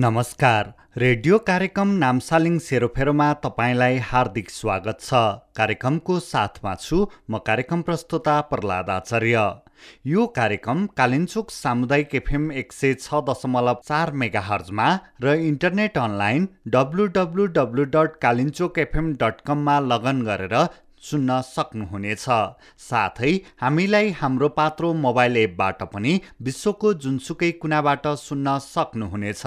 नमस्कार। रेडियो कार्यक्रम नामसालिङ सेरोफेरोमा तपाईँलाई हार्दिक स्वागत छ। कार्यक्रमको साथमा छु म कार्यक्रम प्रस्तुता प्रहलाद आचार्य। यो कार्यक्रम कालिन्चोक सामुदायिक एफएम एक सय छ दशमलव चार मेगा हर्जमा र internet online W W W dot Kalinchowk FM dot कममा लगन गरेर सुन्न सक्नुहुनेछ। साथै हामीलाई हाम्रो पात्रो मोबाइल एपबाट पनि विश्वको जुनसुकै कुनाबाट सुन्न सक्नुहुनेछ।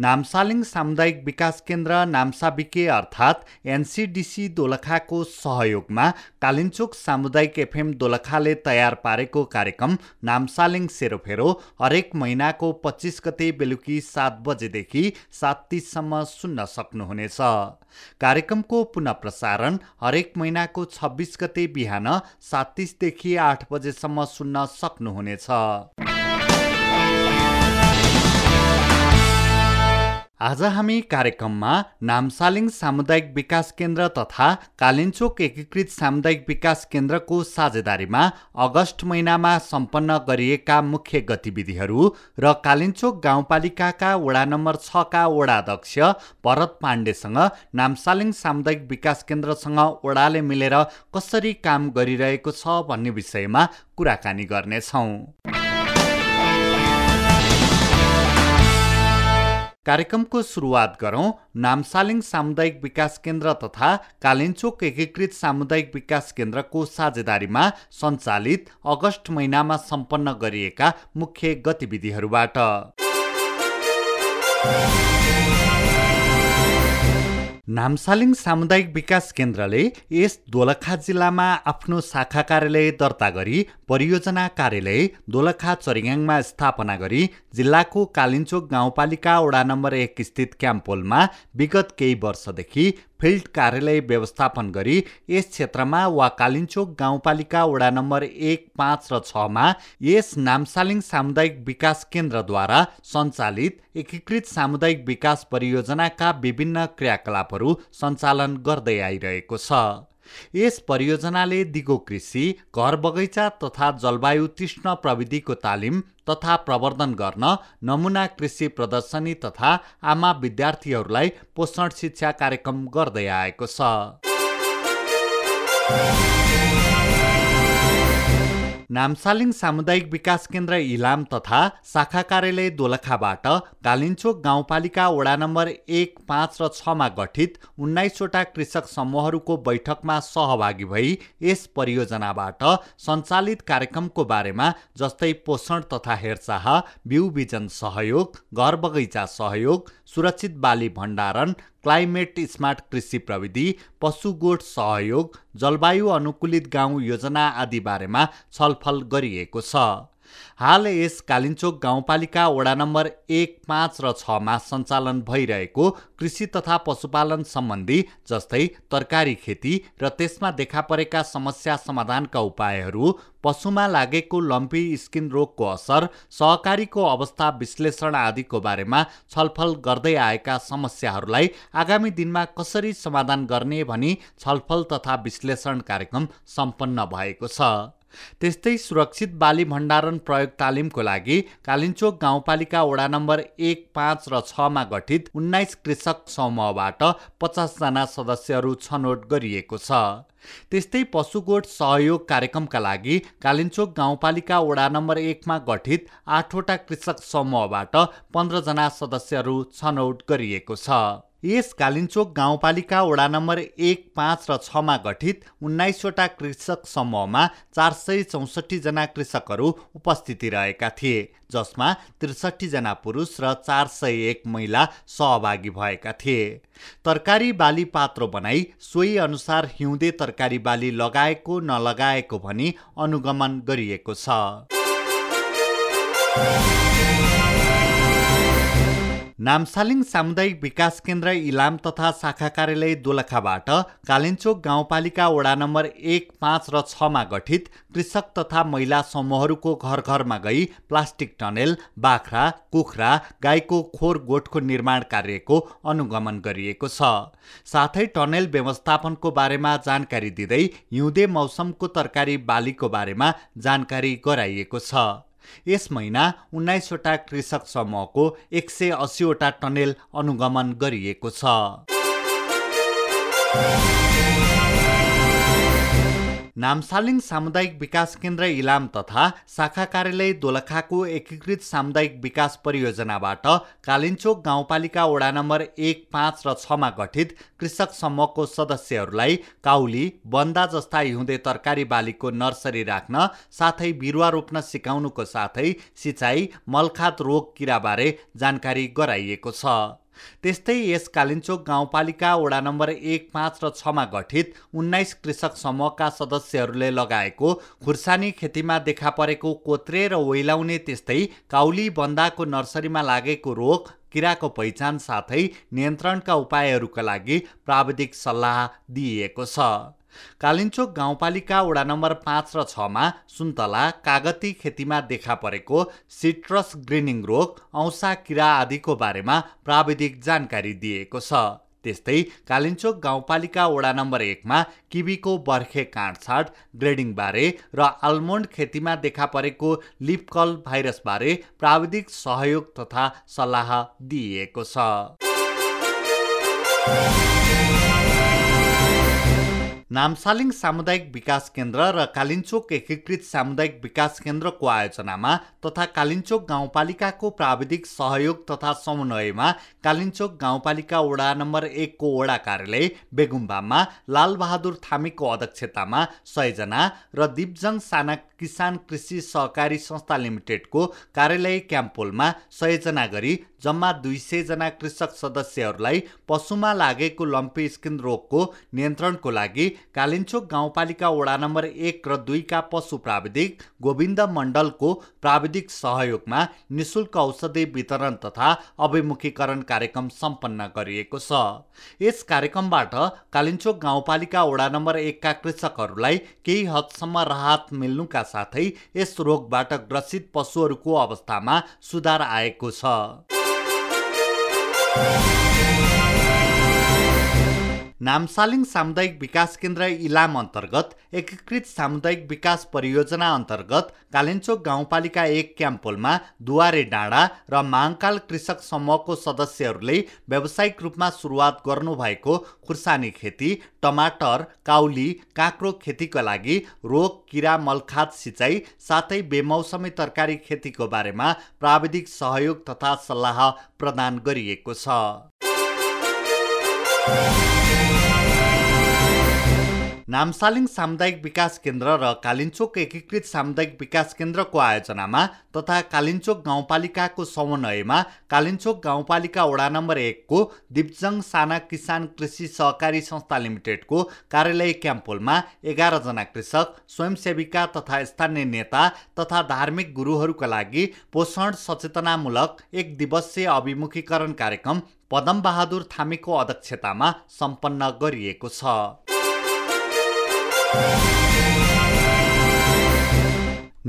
नामसालिङ सामुदायिक विकास केन्द्र नाम्साबिके अर्थात् एनसिडिसी दोलखाको सहयोगमा कालिन्चोक सामुदायिक एफएम दोलखाले तयार पारेको कार्यक्रम नामसालिङ सेरोफेरो हरेक महिनाको पच्चिस गते बेलुकी सात बजेदेखि सात तिससम्म सुन्न सक्नुहुनेछ। कार्यक्रमको पुनः प्रसारण हरेक महिनाको छब्बिस गते बिहान सात तिसदेखि आठ बजेसम्म सुन्न सक्नुहुनेछ। आज हामी कार्यक्रममा नामसालिङ सामुदायिक विकास केन्द्र तथा कालिन्चोक एकीकृत सामुदायिक विकास केन्द्रको साझेदारीमा अगस्त महिनामा सम्पन्न गरिएका मुख्य गतिविधिहरू र कालिन्चोक गाउँपालिकाका वडा नम्बर छका वडाध्यक्ष भरत पाण्डेसँग नामसालिङ सामुदायिक विकास केन्द्रसँग वडाले मिलेर कसरी काम गरिरहेको छ भन्ने विषयमा कुराकानी गर्नेछौँ। कार्यक्रमको सुरुवात गरौँ। नामसालिङ सामुदायिक विकास केन्द्र तथा कालिन्चोक एकीकृत सामुदायिक विकास केन्द्रको साझेदारीमा सञ्चालित अगस्त महिनामा सम्पन्न गरिएका मुख्य गतिविधिहरूबाट। नामसालिङ सामुदायिक विकास केन्द्रले यस दोलखा जिल्लामा आफ्नो शाखा कार्यालय दर्ता गरी परियोजना कार्यालय दोलखा चरियाङमा स्थापना गरी जिल्लाको कालिन्चोक गाउँपालिका वडा नम्बर एक स्थित क्याम्पोलमा विगत केही वर्षदेखि फिल्ड कार्यालय व्यवस्थापन गरी यस क्षेत्रमा वा कालिन्चोक गाउँपालिका वडा नम्बर एक पाँच र छमा यस नामसालिङ सामुदायिक विकास केन्द्रद्वारा सञ्चालित एकीकृत सामुदायिक विकास परियोजनाका विभिन्न क्रियाकलापहरू सञ्चालन गर्दै आइरहेको छ। यस परियोजनाले दिगो कृषि घर बगैँचा तथा जलवायु तीक्ष्ण प्रविधिको तालिम तथा प्रवर्धन गर्न नमुना कृषि प्रदर्शनी तथा आमा विद्यार्थीहरूलाई पोषण शिक्षा कार्यक्रम गर्दै आएको छ। नामसालिङ सामुदायिक विकास केन्द्र इलाम तथा शाखा कार्यालय दोलखाबाट कालिन्चोक गाउँपालिका वडा नम्बर एक पाँच र छमा गठित उन्नाइसवटा कृषक समूहहरूको बैठकमा सहभागी भई यस परियोजनाबाट सञ्चालित कार्यक्रमको बारेमा जस्तै पोषण तथा हेरचाह बिउ बिजन सहयोग घर बगैँचा सहयोग सुरक्षित बाली भण्डारण क्लाइमेट स्मार्ट कृषि प्रविधि पशु गोठ सहयोग जलवायु अनुकूलित गाउँ योजना आदि बारेमा छलफल गरिएको छ। हाल यस कालिन्चोक गाउँपालिका वडा नम्बर एक पाँच र छमा सञ्चालन भइरहेको कृषि तथा पशुपालन सम्बन्धी जस्तै तरकारी खेती र त्यसमा देखा परेका समस्या समाधानका उपायहरू पशुमा लागेको लम्पी स्किन रोगको असर सहकारीको अवस्था विश्लेषण आदिको बारेमा छलफल गर्दै आएका समस्याहरूलाई आगामी दिनमा कसरी समाधान गर्ने भनी छलफल तथा विश्लेषण कार्यक्रम सम्पन्न भएको छ। त्यस्तै सुरक्षित बाली भण्डारण प्रयोग तालिमको लागि कालिन्चोक गाउँपालिका वडा नम्बर एक पाँच र छमा गठित उन्नाइस कृषक समूहबाट पचासजना सदस्यहरू छनौट गरिएको छ। त्यस्तै पशुगोठ सहयोग कार्यक्रमका लागि कालिन्चोक गाउँपालिका वडा नम्बर एकमा गठित आठवटा कृषक समूहबाट पन्ध्रजना सदस्यहरू छनौट गरिएको छ। यस कालिन्चोक गाउँपालिका वडा नम्बर एक पाँच र छमा गठित उन्नाइसवटा कृषक समूहमा चार सय चौसठीजना कृषकहरू उपस्थिति रहेका थिए जसमा त्रिसठीजना पुरुष र चार सय एक महिला सहभागी भएका थिए। तरकारी बाली पात्रो बनाई सोही अनुसार हिउँदे तरकारी बाली लगाएको नलगाएको भनी अनुगमन गरिएको छ। नामसालिङ सामुदायिक विकास केन्द्र इलाम तथा शाखा कार्यालय दोलखाबाट कालिन्चोक गाउँपालिका वडा नम्बर एक पाँच र छमा गठित कृषक तथा महिला समूहहरूको घर घरमा गई प्लास्टिक टनेल बाख्रा कुखुरा गाईको खोर गोठको निर्माण कार्यको अनुगमन गरिएको छ। साथै टनेल व्यवस्थापनको बारेमा जानकारी दिँदै हिउँदे मौसमको तरकारी बालीको बारेमा जानकारी गराइएको छ। यस महिना उन्नाइसवटा कृषक समूहको एक सय अस्सीवटा टनेल अनुगमन गरिएको छ। नामसालिङ सामुदायिक विकास केन्द्र इलाम तथा शाखा कार्यालय दोलखाको एकीकृत सामुदायिक विकास परियोजनाबाट कालिन्चोक गाउँपालिका वडा नम्बर एक पाँच र छमा गठित कृषक समूहको सदस्यहरूलाई काउली बन्दा जस्ता हिउँदे तरकारी बालीको नर्सरी राख्न साथै बिरुवा रोप्न सिकाउनुको साथै सिँचाइ मलखात रोग किराबारे जानकारी गराइएको छ। त्यस्तै यस कालिन्चोक गाउँपालिका वडा नम्बर एक पाँच र छमा गठित उन्नाइस कृषक समूहका सदस्यहरूले लगाएको खुर्सानी खेतीमा देखा परेको कोत्रे र ओइलाउने त्यस्तै काउली बन्दाको नर्सरीमा लागेको रोग किराको पहिचान साथै नियन्त्रणका उपायहरूका लागि प्राविधिक सल्लाह दिइएको छ। कालिन्चोक गाउँपालिका वडा नम्बर पाँच र छमा सुन्तला कागती खेतीमा देखा परेको सिट्रस ग्रिनिङ रोग औसा किरा आदिको बारेमा प्राविधिक जानकारी दिएको छ। त्यस्तै कालिन्चोक गाउँपालिका वडा नम्बर एकमा किबीको बर्खे काँडछाड ग्रेडिङबारे र आल्मोन्ड खेतीमा देखा परेको लिपकल भाइरसबारे प्राविधिक सहयोग तथा सल्लाह दिइएको छ। नामसालिङ सामुदायिक विकास केन्द्र र कालिन्चोक एकीकृत सामुदायिक विकास केन्द्रको आयोजनामा तथा कालिन्चोक गाउँपालिकाको प्राविधिक सहयोग तथा समन्वयमा कालिन्चोक गाउँपालिका वडा नम्बर एकको वडा कार्यालय बेगुम्बामा लालबहादुर थामीको अध्यक्षतामा सयजना र दिपजङ साना किसान कृषि सहकारी संस्था लिमिटेडको कार्यालय क्याम्पोलमा सयजना गरी जम्मा दुई सयजना कृषक सदस्यहरूलाई पशुमा लागेको लम्पी स्किन रोगको नियन्त्रणको लागि कालिन्चोक गाउँपालिका वडा नम्बर एक र दुईका पशु प्राविधिक गोविन्द मण्डलको प्राविधिक सहयोगमा निशुल्क औषधि वितरण तथा अभिमुखीकरण कार्यक्रम सम्पन्न गरिएको छ। यस कार्यक्रमबाट कालिन्चोक गाउँपालिका वडा नम्बर एकका कृषकहरूलाई केही हदसम्म राहत मिल्नुका साथै यस रोगबाट ग्रसित पशुहरूको अवस्थामा सुधार आएको छ। नामसालिङ सामुदायिक विकास केन्द्र इलाम अन्तर्गत एकीकृत सामुदायिक विकास परियोजना अन्तर्गत कालिन्चोक गाउँपालिका एक क्याम्पोलमा दुवारे डाँडा र माङकाल कृषक समूहको सदस्यहरूले व्यावसायिक रूपमा सुरुवात गर्नुभएको खुर्सानी खेती टमाटर काउली काँक्रो खेतीका लागि रोग किरा मलखात सिँचाइ साथै बेमौसमी तरकारी खेतीको बारेमा प्राविधिक सहयोग तथा सल्लाह प्रदान गरिएको छ। नामसालिङ सामुदायिक विकास केन्द्र र कालिन्चोक एकीकृत सामुदायिक विकास केन्द्रको आयोजनामा तथा कालिन्चोक गाउँपालिकाको समन्वयमा कालिन्चोक गाउँपालिका वडा नम्बर एकको दिप्जङ साना किसान कृषि सहकारी संस्था लिमिटेडको कार्यालय क्याम्पोलमा एघारजना कृषक स्वयंसेविका तथा स्थानीय नेता तथा धार्मिक गुरुहरूका लागि पोषण सचेतनामूलक एक दिवसीय अभिमुखीकरण कार्यक्रम पदमबहादुर थामीको अध्यक्षतामा सम्पन्न गरिएको छ। Música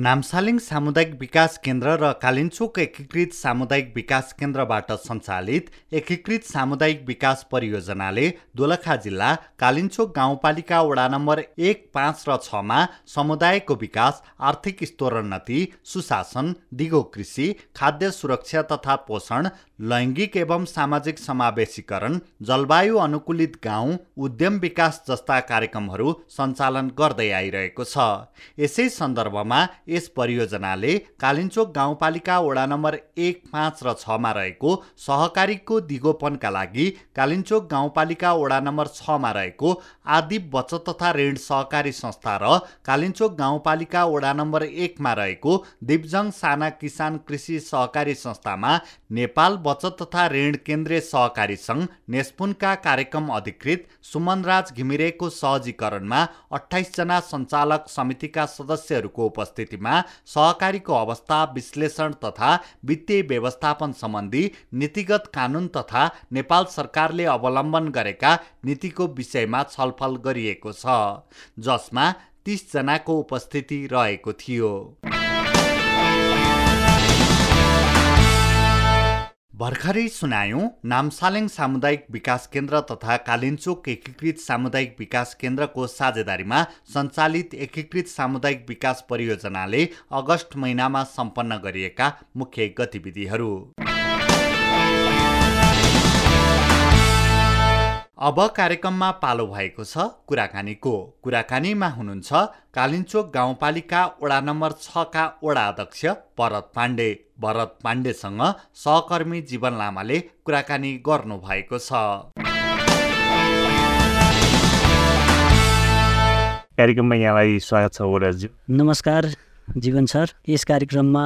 नामसालिङ सामुदायिक विकास केन्द्र र कालिन्चोक एकीकृत सामुदायिक विकास केन्द्रबाट सञ्चालित एकीकृत सामुदायिक विकास परियोजनाले दोलखा जिल्ला कालिन्चोक गाउँपालिका वडा नम्बर एक पाँच र छमा समुदायको विकास आर्थिक स्तरोन्नति सुशासन दिगो कृषि खाद्य सुरक्षा तथा पोषण लैङ्गिक एवं सामाजिक समावेशीकरण जलवायु अनुकूलित गाउँ उद्यम विकास जस्ता कार्यक्रमहरू सञ्चालन गर्दै आइरहेको छ। यसै सन्दर्भमा यस परियोजनाले कालिन्चोक गाउँपालिका वडा नम्बर एक पाँच र छमा रहेको सहकारीको दिगोपनका लागि कालिन्चोक गाउँपालिका वडा नम्बर छमा रहेको आदि बचत तथा ऋण सहकारी संस्था र कालिन्चोक गाउँपालिका वडा नम्बर एकमा रहेको दिप्जङ साना किसान कृषि सहकारी संस्थामा नेपाल बचत तथा ऋण केन्द्रीय सहकारी सङ्घ नेस्पुनका कार्यक्रम अधिकृत सुमनराज घिमिरेको सहजीकरणमा अठाइसजना सञ्चालक समितिका सदस्यहरूको उपस्थिति स्थितिमा सहकारीको अवस्था विश्लेषण तथा वित्तीय व्यवस्थापन सम्बन्धी नीतिगत कानुन तथा नेपाल सरकारले अवलम्बन गरेका नीतिको विषयमा छलफल गरिएको छ जसमा तिसजनाको उपस्थिति रहेको थियो। भर्खरै सुनायौँ नामसालेङ सामुदायिक विकास केन्द्र तथा कालिन्चोक एकीकृत सामुदायिक विकास केन्द्रको साझेदारीमा सञ्चालित एकीकृत सामुदायिक विकास परियोजनाले अगस्त महिनामा सम्पन्न गरिएका मुख्य गतिविधिहरू। अब कार्यक्रममा पालो भएको छ कुराकानीको। कुराकानीमा हुनुहुन्छ कालिन्चोक गाउँपालिका वडा नम्बर छका वडा अध्यक्ष भरत पाण्डे। भरत पाण्डेसँग सहकर्मी जीवन लामाले कुराकानी गर्नुभएको छ। कार्यक्रममा यहाँलाई स्वागत छ नमस्कार जीवन सर। यस कार्यक्रममा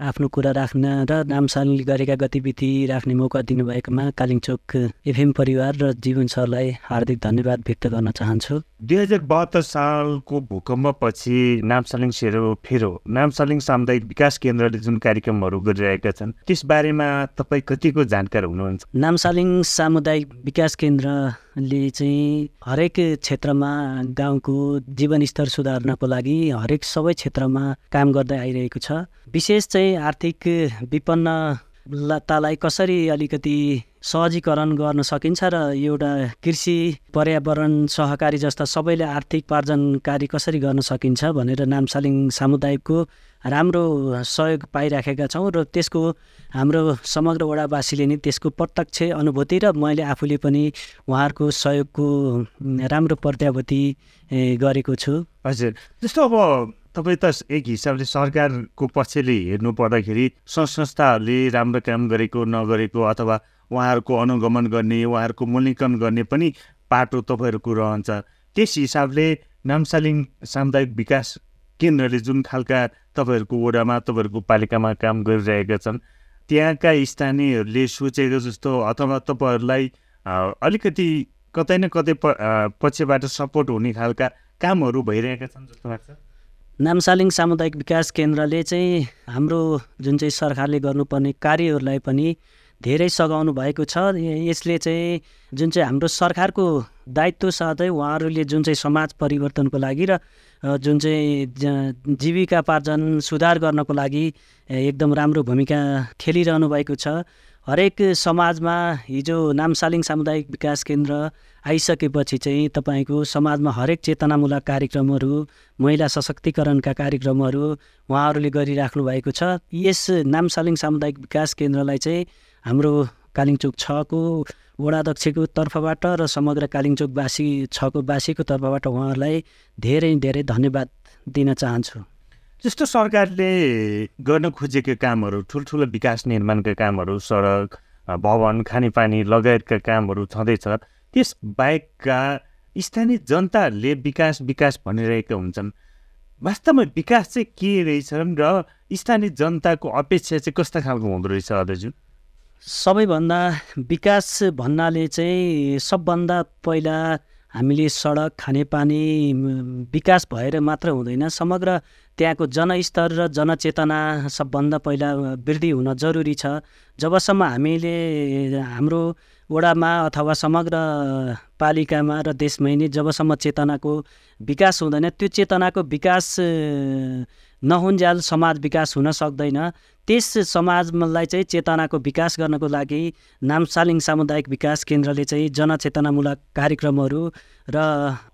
आफ्नो कुरा राख्न र नामसालले गरेका गतिविधि राख्ने मौका दिनुभएकोमा कालिङचोक एफएम परिवार र जीवन सरलाई हार्दिक धन्यवाद व्यक्त गर्न चाहन्छु। दुई हजार बहत्तर सालको भूकम्पपछि नामसालिङ सेरो फेरो नामसालिङ सामुदायिक विकास केन्द्रले जुन कार्यक्रमहरू गरिरहेका छन् त्यसबारेमा तपाईँ कतिको जानकार हुनुहुन्छ? नामसालिङ सामुदायिक विकास केन्द्रले चाहिँ हरेक क्षेत्रमा गाउँको जीवनस्तर सुधार्नको लागि हरेक सबै क्षेत्रमा काम गर्दै आइरहेको छ। विशेष चाहिँ आर्थिक विपन्नतालाई कसरी अलिकति सहजीकरण गर्न सकिन्छ र एउटा कृषि पर्यावरण सहकारी जस्ता सबैले आर्थिक पार्जनकारी कसरी गर्न सकिन्छ भनेर नामसालिङ सामुदायिकको राम्रो सहयोग पाइराखेका छौँ र त्यसको हाम्रो समग्र वडावासीले नै त्यसको प्रत्यक्ष अनुभूति र मैले आफूले पनि उहाँहरूको सहयोगको राम्रो प्रत्याभूति गरेको छु। हजुर। जस्तो अब तपाईँ त एक हिसाबले सरकारको पक्षले हेर्नु पर्दाखेरि संस्थाहरूले राम्रो काम गरेको नगरेको अथवा उहाँहरूको अनुगमन गर्ने उहाँहरूको मूल्याङ्कन गर्ने पनि पाटो तपाईँहरूको रहन्छ। त्यस हिसाबले नामसालिङ सामुदायिक विकास केन्द्रले जुन खालका तपाईँहरूको वडामा तपाईँहरूको पालिकामा काम गरिरहेका छन् त्यहाँका स्थानीयहरूले सोचेको जस्तो अथवा तपाईँहरूलाई अलिकति कतै न कतै पछिबाट सपोर्ट हुने खालका कामहरू भइरहेका छन् जस्तो लाग्छ। नामसालिङ सामुदायिक विकास केन्द्रले चाहिँ हाम्रो जुन चाहिँ सरकारले गर्नुपर्ने कार्यहरूलाई पनि धेरै सघाउनु भएको छ। यसले चाहिँ जुन चाहिँ हाम्रो सरकारको दायित्व साथै उहाँहरूले जुन चाहिँ समाज परिवर्तनको लागि र जुन चाहिँ जीविकापार्जन सुधार गर्नको लागि एकदम राम्रो भूमिका खेलिरहनु भएको छ। हरेक समाजमा हिजो नामसालिङ सामुदायिक विकास केन्द्र आइसकेपछि चाहिँ तपाईँको समाजमा हरेक चेतनामूलक कार्यक्रमहरू महिला सशक्तिकरणका कार्यक्रमहरू उहाँहरूले गरिराख्नु भएको छ। यस नामसालिङ सामुदायिक विकास केन्द्रलाई चाहिँ हाम्रो कालिङचोक छको वडाध्यक्षको तर्फबाट र समग्र कालिङचोकवासी छको वासीको तर्फबाट उहाँहरूलाई धेरै धेरै धन्यवाद दिन चाहन्छु। जस्तो सरकारले गर्न खोजेका कामहरू ठुल्ठुलो विकास निर्माणका कामहरू सडक भवन खानेपानी लगायतका कामहरू छँदैछ त्यस बाहेकका स्थानीय जनताहरूले विकास विकास भनिरहेका हुन्छन्। वास्तवमा विकास चाहिँ के रहेछन् र स्थानीय जनताको अपेक्षा चाहिँ कस्ता खालको हुँदो रहेछ अध्यक्ष सबैभन्दा विकास भन्नाले चाहिँ सबभन्दा पहिला हामीले सडक खानेपानी विकास भएर मात्र हुँदैन। समग्र त्यहाँको जनस्तर र जनचेतना सबभन्दा पहिला वृद्धि हुन जरुरी छ। जबसम्म हामीले हाम्रो वडामा अथवा समग्र पालिकामा र देशमै नै जबसम्म चेतनाको विकास हुँदैन त्यो चेतनाको विकास नहुन्जाल समाज विकास हुन सक्दैन। त्यस समाजलाई चाहिँ चेतनाको विकास गर्नको लागि नामसालिङ सामुदायिक विकास केन्द्रले चाहिँ जनचेतनामूलक कार्यक्रमहरू र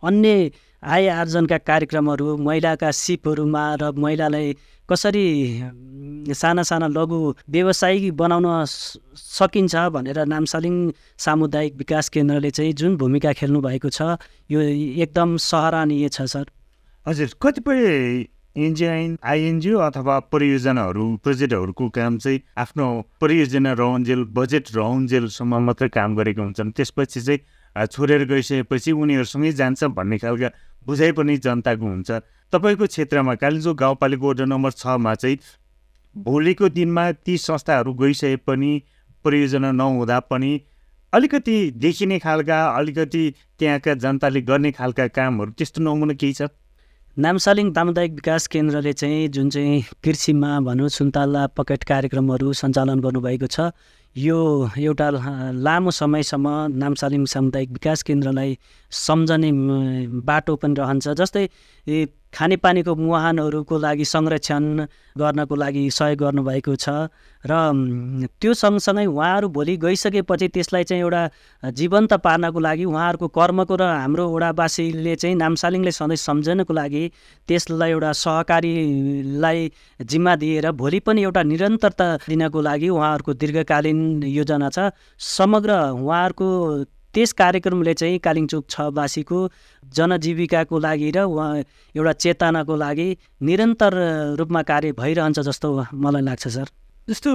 अन्य आय आर्जनका कार्यक्रमहरू महिलाका सिपहरूमा र महिलालाई कसरी साना साना लघु व्यवसायी बनाउन सकिन्छ भनेर नामसालिङ सामुदायिक विकास केन्द्रले चाहिँ जुन भूमिका खेल्नु भएको छ यो एकदम सराहनीय छ सर। हजुर कतिपय इन्जिन आइएनजिओ अथवा परियोजनाहरू प्रोजेक्टहरूको काम चाहिँ आफ्नो परियोजना रहन्जेल बजेट रहन्जेलसम्म मात्रै काम गरेको हुन्छन्। त्यसपछि चाहिँ छोडेर गइसकेपछि उनीहरूसँगै जान्छ भन्ने खालका बुझाइ पनि जनताको हुन्छ। तपाईँको क्षेत्रमा कालिम्पोङ गाउँपालिका वडा नम्बर छमा चाहिँ भोलिको दिनमा ती संस्थाहरू गइसके पनि परियोजना नहुँदा पनि अलिकति देखिने खालका अलिकति त्यहाँका जनताले गर्ने खालका कामहरू त्यस्तो नमुना केही छ? नामसालिङ सामुदायिक विकास केन्द्रले चाहिँ जुन चाहिँ कृषिमा भनौँ सुन्तला पकेट कार्यक्रमहरू सञ्चालन गर्नुभएको छ यो एउटा लामो समयसम्म नामसालिङ सामुदायिक विकास केन्द्रलाई सम्झने बाटो पनि रहन्छ। जस्तै खानेपानीको मुहानहरूको लागि संरक्षण गर्नको लागि सहयोग गर्नुभएको छ र त्यो सँगसँगै उहाँहरू भोलि गइसकेपछि त्यसलाई चाहिँ एउटा जीवन्त पार्नको लागि उहाँहरूको कर्मको र हाम्रो ओडावासीले चाहिँ नामसालिङले सधैँ सम्झनको लागि त्यसलाई एउटा सहकारीलाई जिम्मा दिएर भोलि पनि एउटा निरन्तरता दिनको लागि उहाँहरूको दीर्घकालीन योजना छ। समग्र उहाँहरूको त्यस कार्यक्रमले चाहिँ कालिङचोक छवासीको जनजीविकाको लागि र उहाँ एउटा चेतनाको लागि निरन्तर रूपमा कार्य भइरहन्छ जस्तो मलाई लाग्छ सर। जस्तो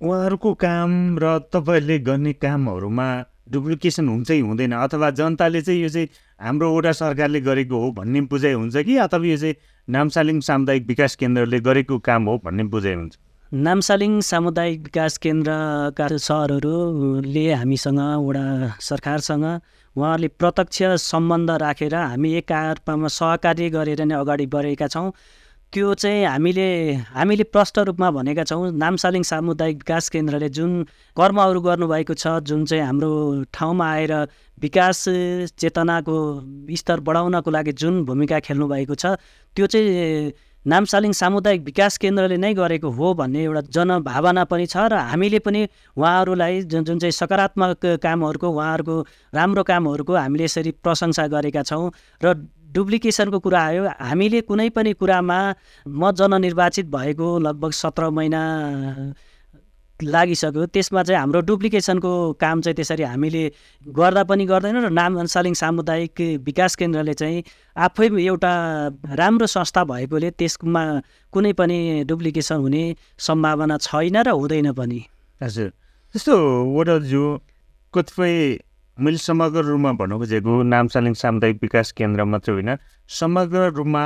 उहाँहरूको काम र तपाईँहरूले गर्ने कामहरूमा डुप्लिकेसन हुन्छ हुँदैन अथवा जनताले चाहिँ यो चाहिँ हाम्रो वडा सरकारले गरेको हो भन्ने बुझाइ हुन्छ कि अथवा यो चाहिँ नामसालिङ सामुदायिक विकास केन्द्रले गरेको काम हो भन्ने बुझाइ हुन्छ? नामसालिङ सामुदायिक विकास केन्द्रका सरहरूले हामीसँग वडा सरकारसँग उहाँहरूले प्रत्यक्ष सम्बन्ध राखेर हामी एक आपमा सहकार्य गरेर नै अगाडि बढेका छौँ। त्यो चाहिँ हामीले हामीले प्रष्ट रूपमा भनेका छौँ नामसालिङ सामुदायिक विकास केन्द्रले जुन कर्महरू गर्नुभएको छ जुन चाहिँ हाम्रो ठाउँमा आएर विकास चेतनाको स्तर बढाउनको लागि जुन भूमिका खेल्नुभएको छ त्यो चाहिँ नामसालिङ सामुदायिक विकास केन्द्रले नै गरेको हो भन्ने एउटा जनभावना पनि छ र हामीले पनि उहाँहरूलाई जुन जुन चाहिँ सकारात्मक कामहरूको उहाँहरूको राम्रो कामहरूको हामीले यसरी प्रशंसा गरेका छौँ र डुप्लिकेसनको कुरा आयो। हामीले कुनै पनि कुरामा म जननिर्वाचित भएको लगभग सत्र महिना लागिसक्यो। त्यसमा चाहिँ हाम्रो डुप्लिकेसनको काम चाहिँ त्यसरी हामीले गर्दा पनि गर्दैनौँ र नाम सालिङ सामुदायिक विकास केन्द्रले चाहिँ आफै एउटा राम्रो संस्था भएकोले त्यसमा कुनै पनि डुप्लिकेसन हुने सम्भावना छैन र हुँदैन पनि। हजुर। जस्तो वडाजु कतिपय मैले समग्र रूपमा भन्नु खोजेको नामसालिङ सामुदायिक विकास केन्द्र मात्रै होइन समग्र रूपमा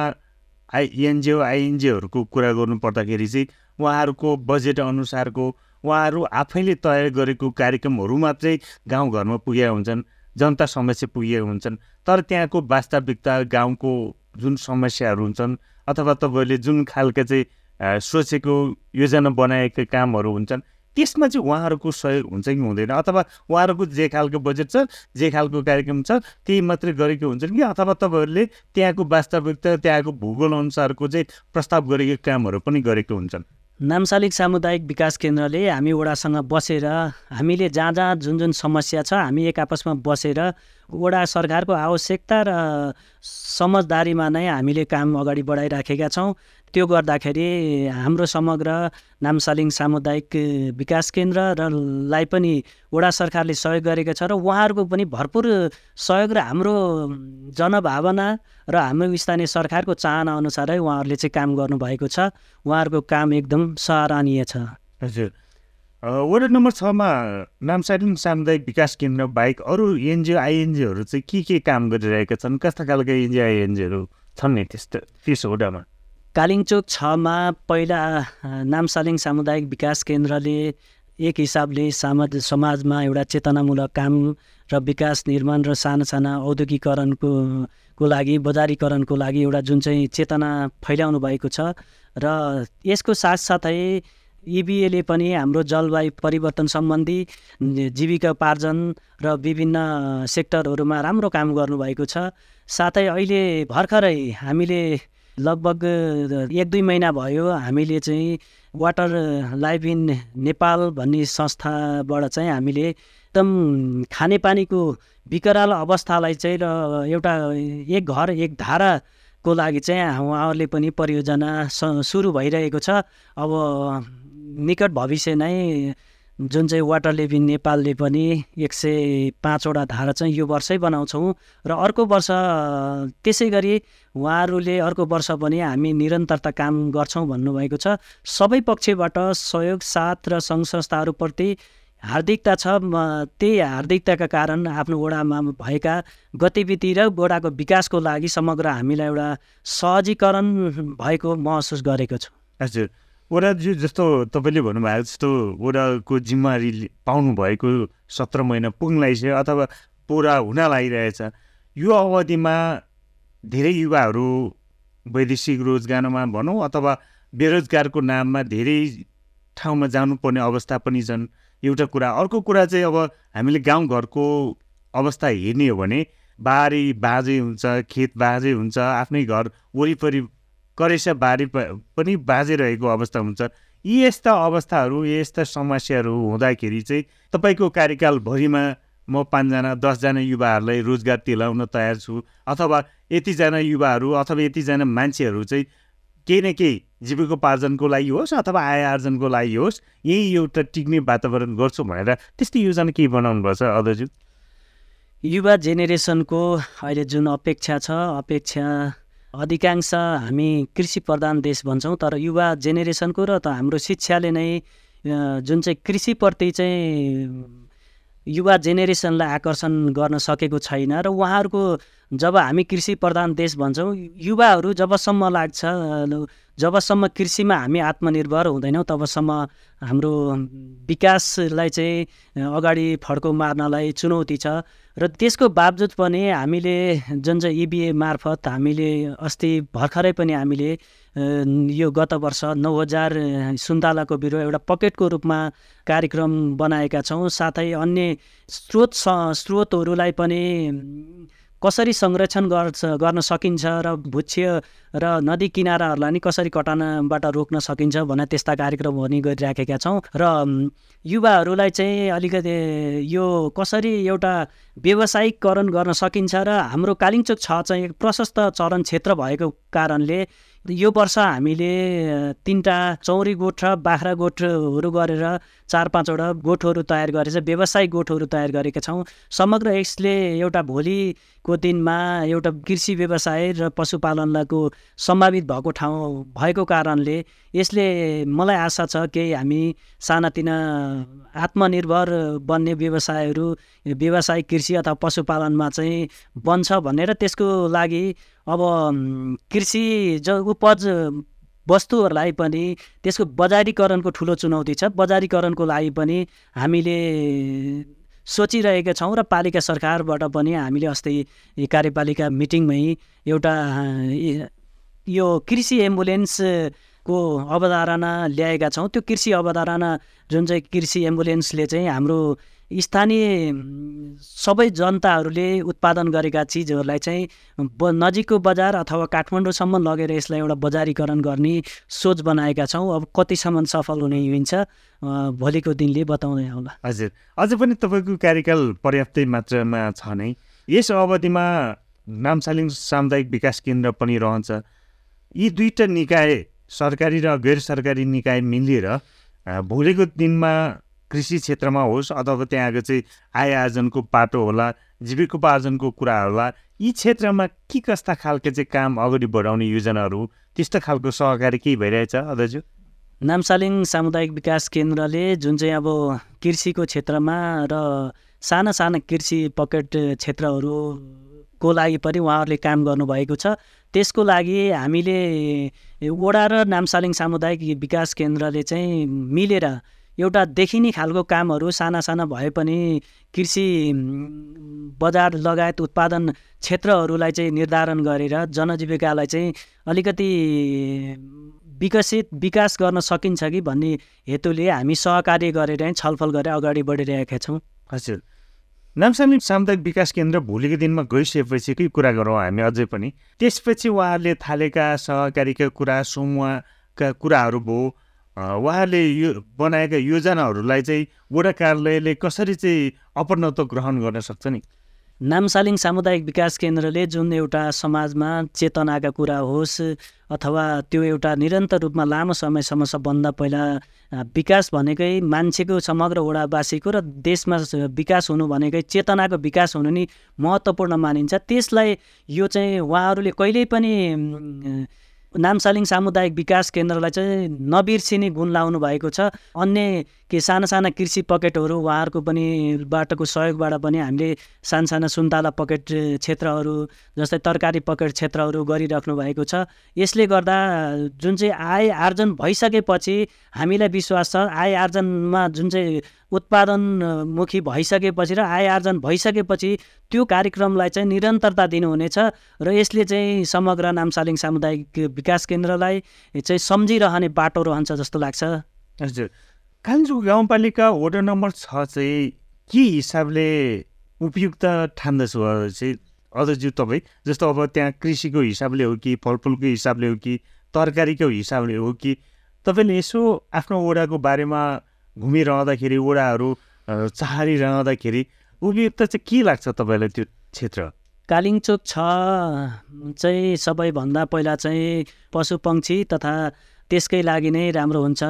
आई एनजिओ आइएनजिओहरूको कुरा गर्नु पर्दाखेरि चाहिँ उहाँहरूको बजेट अनुसारको उहाँहरू आफैले तयार गरेको कार्यक्रमहरू मात्रै गाउँघरमा पुगेका हुन्छन् जनता समस्या पुगेका हुन्छन्। तर त्यहाँको वास्तविकता गाउँको जुन समस्याहरू हुन्छन् अथवा तपाईँहरूले जुन खालको चाहिँ सोचेको योजना बनाएका कामहरू हुन्छन् त्यसमा चाहिँ उहाँहरूको सहयोग हुन्छ कि हुँदैन? अथवा उहाँहरूको जे खालको बजेट छ जे खालको कार्यक्रम छ त्यही मात्रै गरेको हुन्छन् कि अथवा तपाईँहरूले त्यहाँको वास्तविकता त्यहाँको भूगोल अनुसारको चाहिँ प्रस्ताव गरेको कामहरू पनि गरेको हुन्छन्? नामसालिक सामुदायिक विकास केन्द्रले हामी वडासँग बसेर हामीले जहाँ जहाँ जुन जुन समस्या छ हामी एक आपसमा बसेर वडा सरकारको आवश्यकता र समझदारीमा नै हामीले काम अगाडि बढाइराखेका छौँ। त्यो गर्दाखेरि हाम्रो समग्र नामसालिङ सामुदायिक विकास केन्द्र र लाई पनि वडा सरकारले सहयोग गरेको छ र उहाँहरूको पनि भरपुर सहयोग र हाम्रो जनभावना र हाम्रो स्थानीय सरकारको चाहना अनुसारै उहाँहरूले चाहिँ काम गर्नुभएको छ। उहाँहरूको काम एकदम सराहनीय छ। हजुर। वार्ड नम्बर छमा नामसालिङ सामुदायिक विकास केन्द्र बाहेक अरू एनजिओ आइएनजिओहरू चाहिँ के के काम गरिरहेका छन्? कस्ता खालका एनजिओ आइएनजिओहरू छन् नि त्यस्तो त्यस वडामा कालिङचोक छमा पहिला नामसालिङ सामुदायिक विकास केन्द्रले एक हिसाबले समाज समाजमा एउटा चेतनामूलक काम र विकास निर्माण र साना साना औद्योगिकरणको को लागि बजारीकरणको लागि एउटा जुन चाहिँ चेतना फैलाउनु भएको छ र यसको साथसाथै इबिएले पनि हाम्रो जलवायु परिवर्तन सम्बन्धी जीविकोपार्जन र विभिन्न सेक्टरहरूमा राम्रो काम गर्नुभएको छ। साथै अहिले भर्खरै हामीले लगभग एक दुई महिना भयो हामीले चाहिँ वाटर लाइफ इन नेपाल भन्ने संस्थाबाट चाहिँ हामीले एकदम खानेपानीको विकराल अवस्थालाई चाहिँ र एउटा एक घर एक धाराको लागि चाहिँ उहाँहरूले पनि परियोजना सुरु भइरहेको छ। अब निकट भविष्य नै जुन चाहिँ वाटर लिभिङ नेपालले पनि एक सय पाँचवटा धारा चाहिँ यो वर्षै बनाउँछौँ र अर्को वर्ष त्यसै गरी उहाँहरूले अर्को वर्ष पनि हामी निरन्तरता काम गर्छौँ भन्नुभएको छ। सबै पक्षबाट सहयोग साथ र सङ्घ संस्थाहरूप्रति हार्दिकता छ। त्यही हार्दिकताका कारण आफ्नो वडामा भएका गतिविधि र वडाको विकासको लागि समग्र हामीलाई एउटा सहजीकरण भएको महसुस गरेको छु। हजुर। ओडाजी जस्तो तपाईँले भन्नुभएको जस्तो ओडाको जिम्मेवारी पाउनु भएको सत्र महिना पुग्न लागिसक्यो अथवा पुरा हुन लागिरहेछ। यो अवधिमा धेरै युवाहरू वैदेशिक रोजगारमा भनौँ अथवा बेरोजगारको नाममा धेरै ठाउँमा जानुपर्ने अवस्था पनि छन्। एउटा कुरा अर्को कुरा चाहिँ अब हामीले गाउँघरको अवस्था हेर्ने हो भने बारी बाँझै हुन्छ खेत बाँझै हुन्छ आफ्नै घर वरिपरि करेसा बारी पनि बाँझै रहेको अवस्था हुन्छ। यी यस्ता अवस्थाहरू यस्ता समस्याहरू हुँदाखेरि चाहिँ तपाईँको कार्यकालभरिमा म पाँचजना दसजना युवाहरूलाई रोजगार दिलाउन तयार छु अथवा यतिजना युवाहरू अथवा यतिजना मान्छेहरू चाहिँ केही न केही जीविकोपार्जनको लागि होस् अथवा आय आर्जनको लागि होस् यही एउटा टिक्ने वातावरण गर्छु भनेर त्यस्तै योजना केही बनाउनुपर्छ अध्यक्ष युवा जेनेरेसनको अहिले जुन अपेक्षा छ अपेक्षा अधिकांश हामी कृषि प्रधान देश भन्छौँ तर युवा जेनेरेसनको र त हाम्रो शिक्षाले नै जुन चाहिँ कृषिप्रति चाहिँ युवा जेनेरेसनलाई आकर्षण गर्न सकेको छैन र उहाँहरूको जब हामी कृषि प्रधान देश भन्छौँ युवाहरू जबसम्म लाग्छ जबसम्म कृषिमा हामी आत्मनिर्भर हुँदैनौँ तबसम्म हाम्रो विकासलाई चाहिँ अगाडि फड्को मार्नलाई चुनौती छ। र त्यसको बावजुद पनि हामीले जुन चाहिँ इबिए मार्फत हामीले अस्ति भर्खरै पनि हामीले यो गत वर्ष नौ हजार सुन्तलाको बिरुवा एउटा पकेटको रूपमा कार्यक्रम बनाएका छौँ। साथै अन्य स्रोत स्रोतहरूलाई पनि कसरी संरक्षण गर्छ गर्न सकिन्छ र भुच्य र नदी किनाराहरूलाई नि कसरी कटानबाट रोक्न सकिन्छ भनेर त्यस्ता कार्यक्रमहरू पनि गरिराखेका छौँ। र युवाहरूलाई चाहिँ अलिकति यो कसरी एउटा व्यावसायिकरण गर्न सकिन्छ र हाम्रो कालिङचोक छ चाहिँ प्रशस्त चरण क्षेत्र भएको कारणले यो वर्ष हामीले तिनवटा चौरी गोठ र बाख्रा गोठहरू गरेर चार पाँचवटा गोठहरू तयार गरेर व्यवसायिक गोठहरू तयार गरेका छौँ। समग्र यसले एउटा भोलिको दिनमा एउटा कृषि व्यवसाय र पशुपालनलाईको सम्भावित भएको ठाउँ भएको कारणले यसले मलाई आशा छ केही हामी सानातिना आत्मनिर्भर बन्ने व्यवसायहरू व्यवसायिक कृषि अथवा पशुपालनमा चाहिँ बन्छ भनेर त्यसको लागि अब कृषि ज उपज वस्तुहरूलाई पनि त्यसको बजारीकरणको ठुलो चुनौती छ। बजारीकरणको लागि पनि हामीले सोचिरहेका छौँ र पालिका सरकारबाट पनि हामीले अस्ति कार्यपालिका मिटिङमै एउटा यो कृषि एम्बुलेन्सको अवधारणा ल्याएका छौँ। त्यो कृषि अवधारणा जुन चाहिँ कृषि एम्बुलेन्सले चाहिँ हाम्रो स्थानीय सबै जनताहरूले उत्पादन गरेका चिजहरूलाई चाहिँ ब नजिकको बजार अथवा काठमाडौँसम्म लगेर यसलाई एउटा बजारीकरण गर्ने सोच बनाएका छौँ। अब कतिसम्म सफल हुने हुन्छ भोलिको दिनले बताउँदै होला हजुर। अझ पनि तपाईँको कार्यकाल पर्याप्तै मात्रामा छ नै। यस अवधिमा नामसालिङ सामुदायिक विकास केन्द्र पनि रहन्छ। यी दुईवटा निकाय सरकारी र गैर सरकारी निकाय मिलेर भोलिको दिनमा कृषि क्षेत्रमा होस् अथवा त्यहाँको चाहिँ आय आर्जनको पाटो होला जीविकोपार्जनको कुरा होला यी क्षेत्रमा के कस्ता खालको चाहिँ काम अगाडि बढाउने योजनाहरू त्यस्तो खालको सहकारी केही भइरहेछ अदाजु? नामसालिङ सामुदायिक विकास केन्द्रले जुन चाहिँ अब कृषिको क्षेत्रमा र साना साना कृषि पकेट क्षेत्रहरूको लागि पनि उहाँहरूले काम गर्नुभएको छ। त्यसको लागि हामीले वडा र नामसालिङ सामुदायिक विकास केन्द्रले चाहिँ मिलेर एउटा देखिने खालको कामहरू साना साना भए पनि कृषि बजार लगायत उत्पादन क्षेत्रहरूलाई चाहिँ निर्धारण गरेर जनजीविकालाई चाहिँ अलिकति विकसित विकास गर्न सकिन्छ कि भन्ने हेतुले हामी सहकार्य गरेर छलफल गरेर अगाडि बढिरहेका छौँ। हजुर। नामसामी सामुदायिक विकास केन्द्र भोलिको दिनमा गइसकेपछिकै कुरा गरौँ हामी अझै पनि? त्यसपछि उहाँहरूले थालेका सहकारीका कुरा समूहका कुराहरू भयो उहाँहरूले यो बनाएका योजनाहरूलाई चाहिँ वडा कार्यालयले कसरी चाहिँ अपनत्व ग्रहण गर्न सक्छ नि? नामसालिङ सामुदायिक विकास केन्द्रले जुन एउटा समाजमा चेतनाका कुरा होस् अथवा त्यो एउटा निरन्तर रूपमा लामो समयसम्म सबभन्दा पहिला विकास भनेकै मान्छेको समग्र वडावासीको र देशमा विकास हुनु भनेकै चेतनाको विकास हुनु नि महत्त्वपूर्ण मानिन्छ। त्यसलाई यो चाहिँ उहाँहरूले कहिल्यै पनि नामसालिङ सामुदायिक विकास केन्द्रलाई चाहिँ नबिर्सिने गुण लाउनु भएको छ। अन्य के साना साना कृषि पकेटहरू उहाँहरूको पनि बाटोको सहयोगबाट पनि हामीले साना साना सुन्तला पकेट क्षेत्रहरू जस्तै तरकारी पकेट क्षेत्रहरू गरिराख्नु भएको छ। यसले गर्दा जुन चाहिँ आय आर्जन भइसकेपछि हामीलाई विश्वास छ। आय आर्जनमा जुन चाहिँ उत्पादनमुखी भइसकेपछि र आय आर्जन भइसकेपछि त्यो कार्यक्रमलाई चाहिँ निरन्तरता दिनुहुनेछ र यसले चाहिँ समग्र नामसालिङ सामुदायिक विकास केन्द्रलाई चाहिँ सम्झिरहने बाटो रहन्छ जस्तो लाग्छ। हजुर। कालिम्पोङ गाउँपालिका वडा नम्बर छ चाहिँ के हिसाबले उपयुक्त ठान्दछु चाहिँ अझज्यू तपाईँ जस्तो अब त्यहाँ कृषिको हिसाबले हो कि फलफुलको हिसाबले हो कि तरकारीको हिसाबले हो कि तपाईँले यसो आफ्नो ओडाको बारेमा घुमिरहँदाखेरि ओडाहरू चाहरिरहँदाखेरि उपयुक्त चाहिँ के लाग्छ तपाईँलाई त्यो क्षेत्र? कालिङचोक छ। चाहिँ सबैभन्दा पहिला चाहिँ पशु पक्षी तथा त्यसकै लागि नै राम्रो हुन्छ।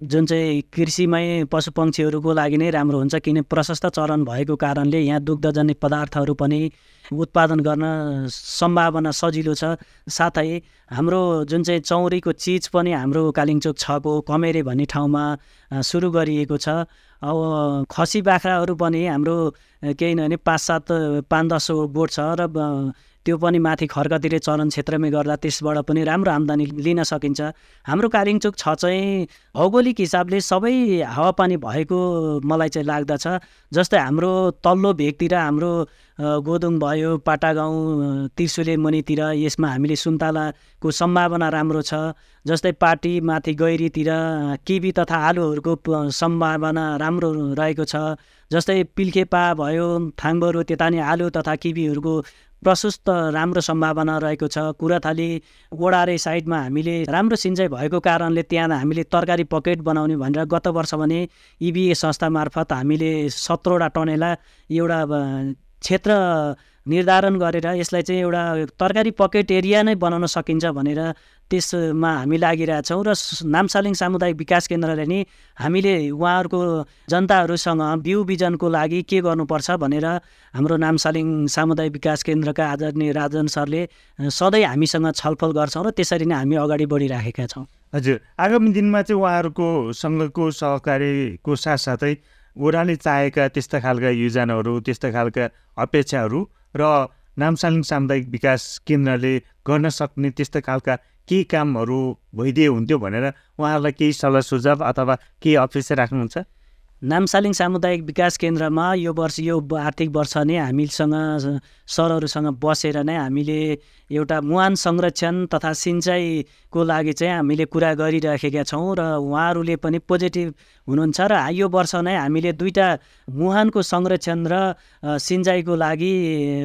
जुन चाहिँ कृषिमै पशुपक्षीहरूको लागि नै राम्रो हुन्छ किन प्रशस्त चरण भएको कारणले यहाँ दुग्धजन्य पदार्थहरू पनि उत्पादन गर्न सम्भावना सजिलो छ। साथै हाम्रो जुन चाहिँ चौरीको चिज पनि हाम्रो कालिङचोक छको कमेरे भन्ने ठाउँमा सुरु गरिएको छ। अब खसी बाख्राहरू पनि हाम्रो केही नभने पाँच सात पाँच दस बोट छ र त्यो पनि माथि खर्कतिरे चलन क्षेत्रमै गर्दा त्यसबाट पनि राम्रो आम्दानी लिन सकिन्छ। हाम्रो कालिङचोक छ चाहिँ भौगोलिक हिसाबले सबै हावापानी भएको मलाई चाहिँ लाग्दछ जस्तै हाम्रो तल्लो भेगतिर हाम्रो गोदुङ भयो पाटागाउँ त्रिशुले मुनितिर यसमा हामीले सुन्तलाको सम्भावना राम्रो छ जस्तै पाटी माथि गैरीतिर किबी तथा आलुहरूको सम्भावना राम्रो रहेको छ जस्तै पिल्खेपा भयो थाङबरो त्यता नि आलु तथा किबीहरूको प्रशस्त राम्रो सम्भावना रहेको छ। कुराथाली ओडारे साइडमा हामीले राम्रो सिँचाइ भएको कारणले त्यहाँ हामीले तरकारी पकेट बनाउने भनेर गत वर्ष भने इबिए संस्था मार्फत हामीले सत्रवटा टनेला एउटा क्षेत्र निर्धारण गरेर यसलाई चाहिँ एउटा तरकारी पकेट एरिया नै बनाउन सकिन्छ भनेर त्यसमा हामी लागिरहेछौँ र नामसालिङ सामुदायिक विकास केन्द्रले नि हामीले उहाँहरूको जनताहरूसँग बिउ बिजनको लागि के गर्नुपर्छ भनेर हाम्रो नामसालिङ सामुदायिक विकास केन्द्रका आदरणीय राजन सरले सधैँ हामीसँग छलफल गर्छौँ र त्यसरी नै हामी अगाडि बढिराखेका छौँ। हजुर आगामी दिनमा चाहिँ उहाँहरूको सङ्घको सहकारीको साथसाथै ओडाले चाहेका त्यस्ता खालका योजनाहरू त्यस्ता खालका अपेक्षाहरू र नामसालिङ सामुदायिक विकास केन्द्रले गर्न सक्ने त्यस्तो खालका केही कामहरू भइदिए हुन्थ्यो भनेर उहाँहरूलाई केही सल्लाह सुझाव अथवा केही अपेक्षा राख्नुहुन्छ? नामसालिङ सामुदायिक विकास केन्द्रमा यो वर्ष यो आर्थिक वर्ष नै हामीसँग सरहरूसँग बसेर नै हामीले एउटा मुहान संरक्षण तथा सिँचाइको लागि चाहिँ हामीले कुरा गरिराखेका छौँ र उहाँहरूले पनि पोजिटिभ हुनुहुन्छ र यो वर्ष नै हामीले दुईवटा मुहानको संरक्षण र सिँचाइको लागि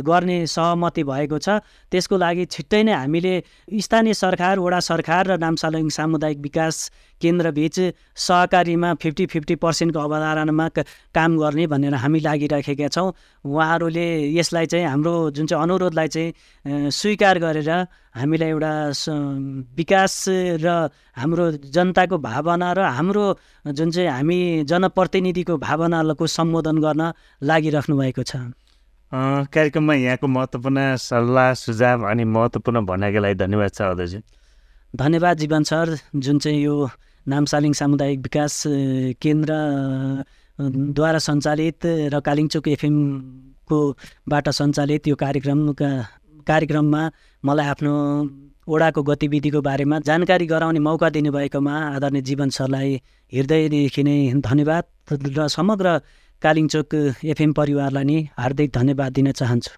गर्ने सहमति भएको छ। त्यसको लागि छिट्टै नै हामीले स्थानीय सरकार वडा सरकार र नामसालिङ सामुदायिक विकास केन्द्रबिच सहकारीमा फिफ्टी फिफ्टी पर्सेन्टको अवधारणामा काम गर्ने भनेर हामी लागिराखेका छौँ। उहाँहरूले यसलाई चाहिँ हाम्रो जुन चाहिँ अनुरोधलाई चाहिँ स्वीकार गरेर हामीलाई एउटा विकास र हाम्रो जनताको भावना र हाम्रो जुन चाहिँ हामी जनप्रतिनिधिको भावनाको सम्बोधन गर्न लागिराख्नु भएको छ। कार्यक्रममा यहाँको महत्त्वपूर्ण सल्लाह सुझाव अनि महत्त्वपूर्ण भनाइको लागि धन्यवाद छ अध्यक्ष धन्यवाद जीवन सर। जुन चाहिँ यो नामसालिङ सामुदायिक विकास केन्द्रद्वारा सञ्चालित र कालिङचोक एफएमको बाट सञ्चालित यो कार्यक्रमका कार्यक्रममा मलाई आफ्नो ओडाको गतिविधिको बारेमा जानकारी गराउने मौका दिनुभएकोमा आदरणीय जीवन सरलाई हृदयदेखि नै धन्यवाद र समग्र कालिङचोक एफएम परिवारलाई नि हार्दिक धन्यवाद दिन चाहन्छु।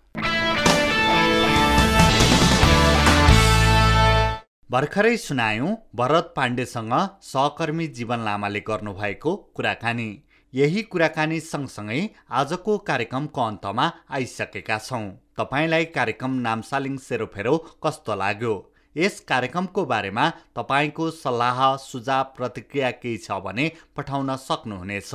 भर्खरै सुनायौँ भरत पाण्डेसँग सहकर्मी जीवन लामाले गर्नुभएको कुराकानी। यही कुराकानी सँगसँगै आजको कार्यक्रमको अन्तमा आइसकेका छौँ। तपाईँलाई कार्यक्रम नामसालिङ सेरोफेरो कस्तो लाग्यो? यस कार्यक्रमको बारेमा तपाईँको सल्लाह सुझाव प्रतिक्रिया केही छ भने पठाउन सक्नुहुनेछ।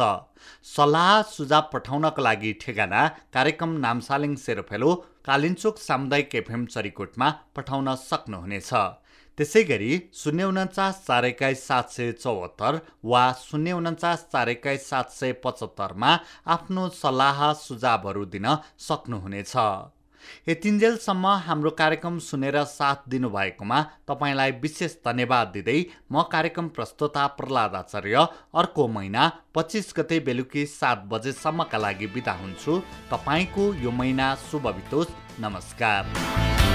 सल्लाह सुझाव पठाउनको लागि ठेगाना कार्यक्रम नामसालिङ सेरोफेलो कालिन्चोक सामुदायिक एफएम चरीकोटमा पठाउन सक्नुहुनेछ। त्यसै गरी शून्य उन्चास चार एक्काइस सात सय चौहत्तर वा शून्य उन्चास चार एक्काइस सात सय पचहत्तरमा आफ्नो सल्लाह सुझावहरू दिन सक्नुहुनेछ। यतिन्जेलसम्म हाम्रो कार्यक्रम सुनेर साथ दिनुभएकोमा तपाईँलाई विशेष धन्यवाद दिँदै म कार्यक्रम प्रस्तुता प्रहलाद आचार्य अर्को महिना पच्चिस गते बेलुकी सात बजेसम्मका लागि बिदा हुन्छु। तपाईँको यो महिना शुभ बितोस्। नमस्कार।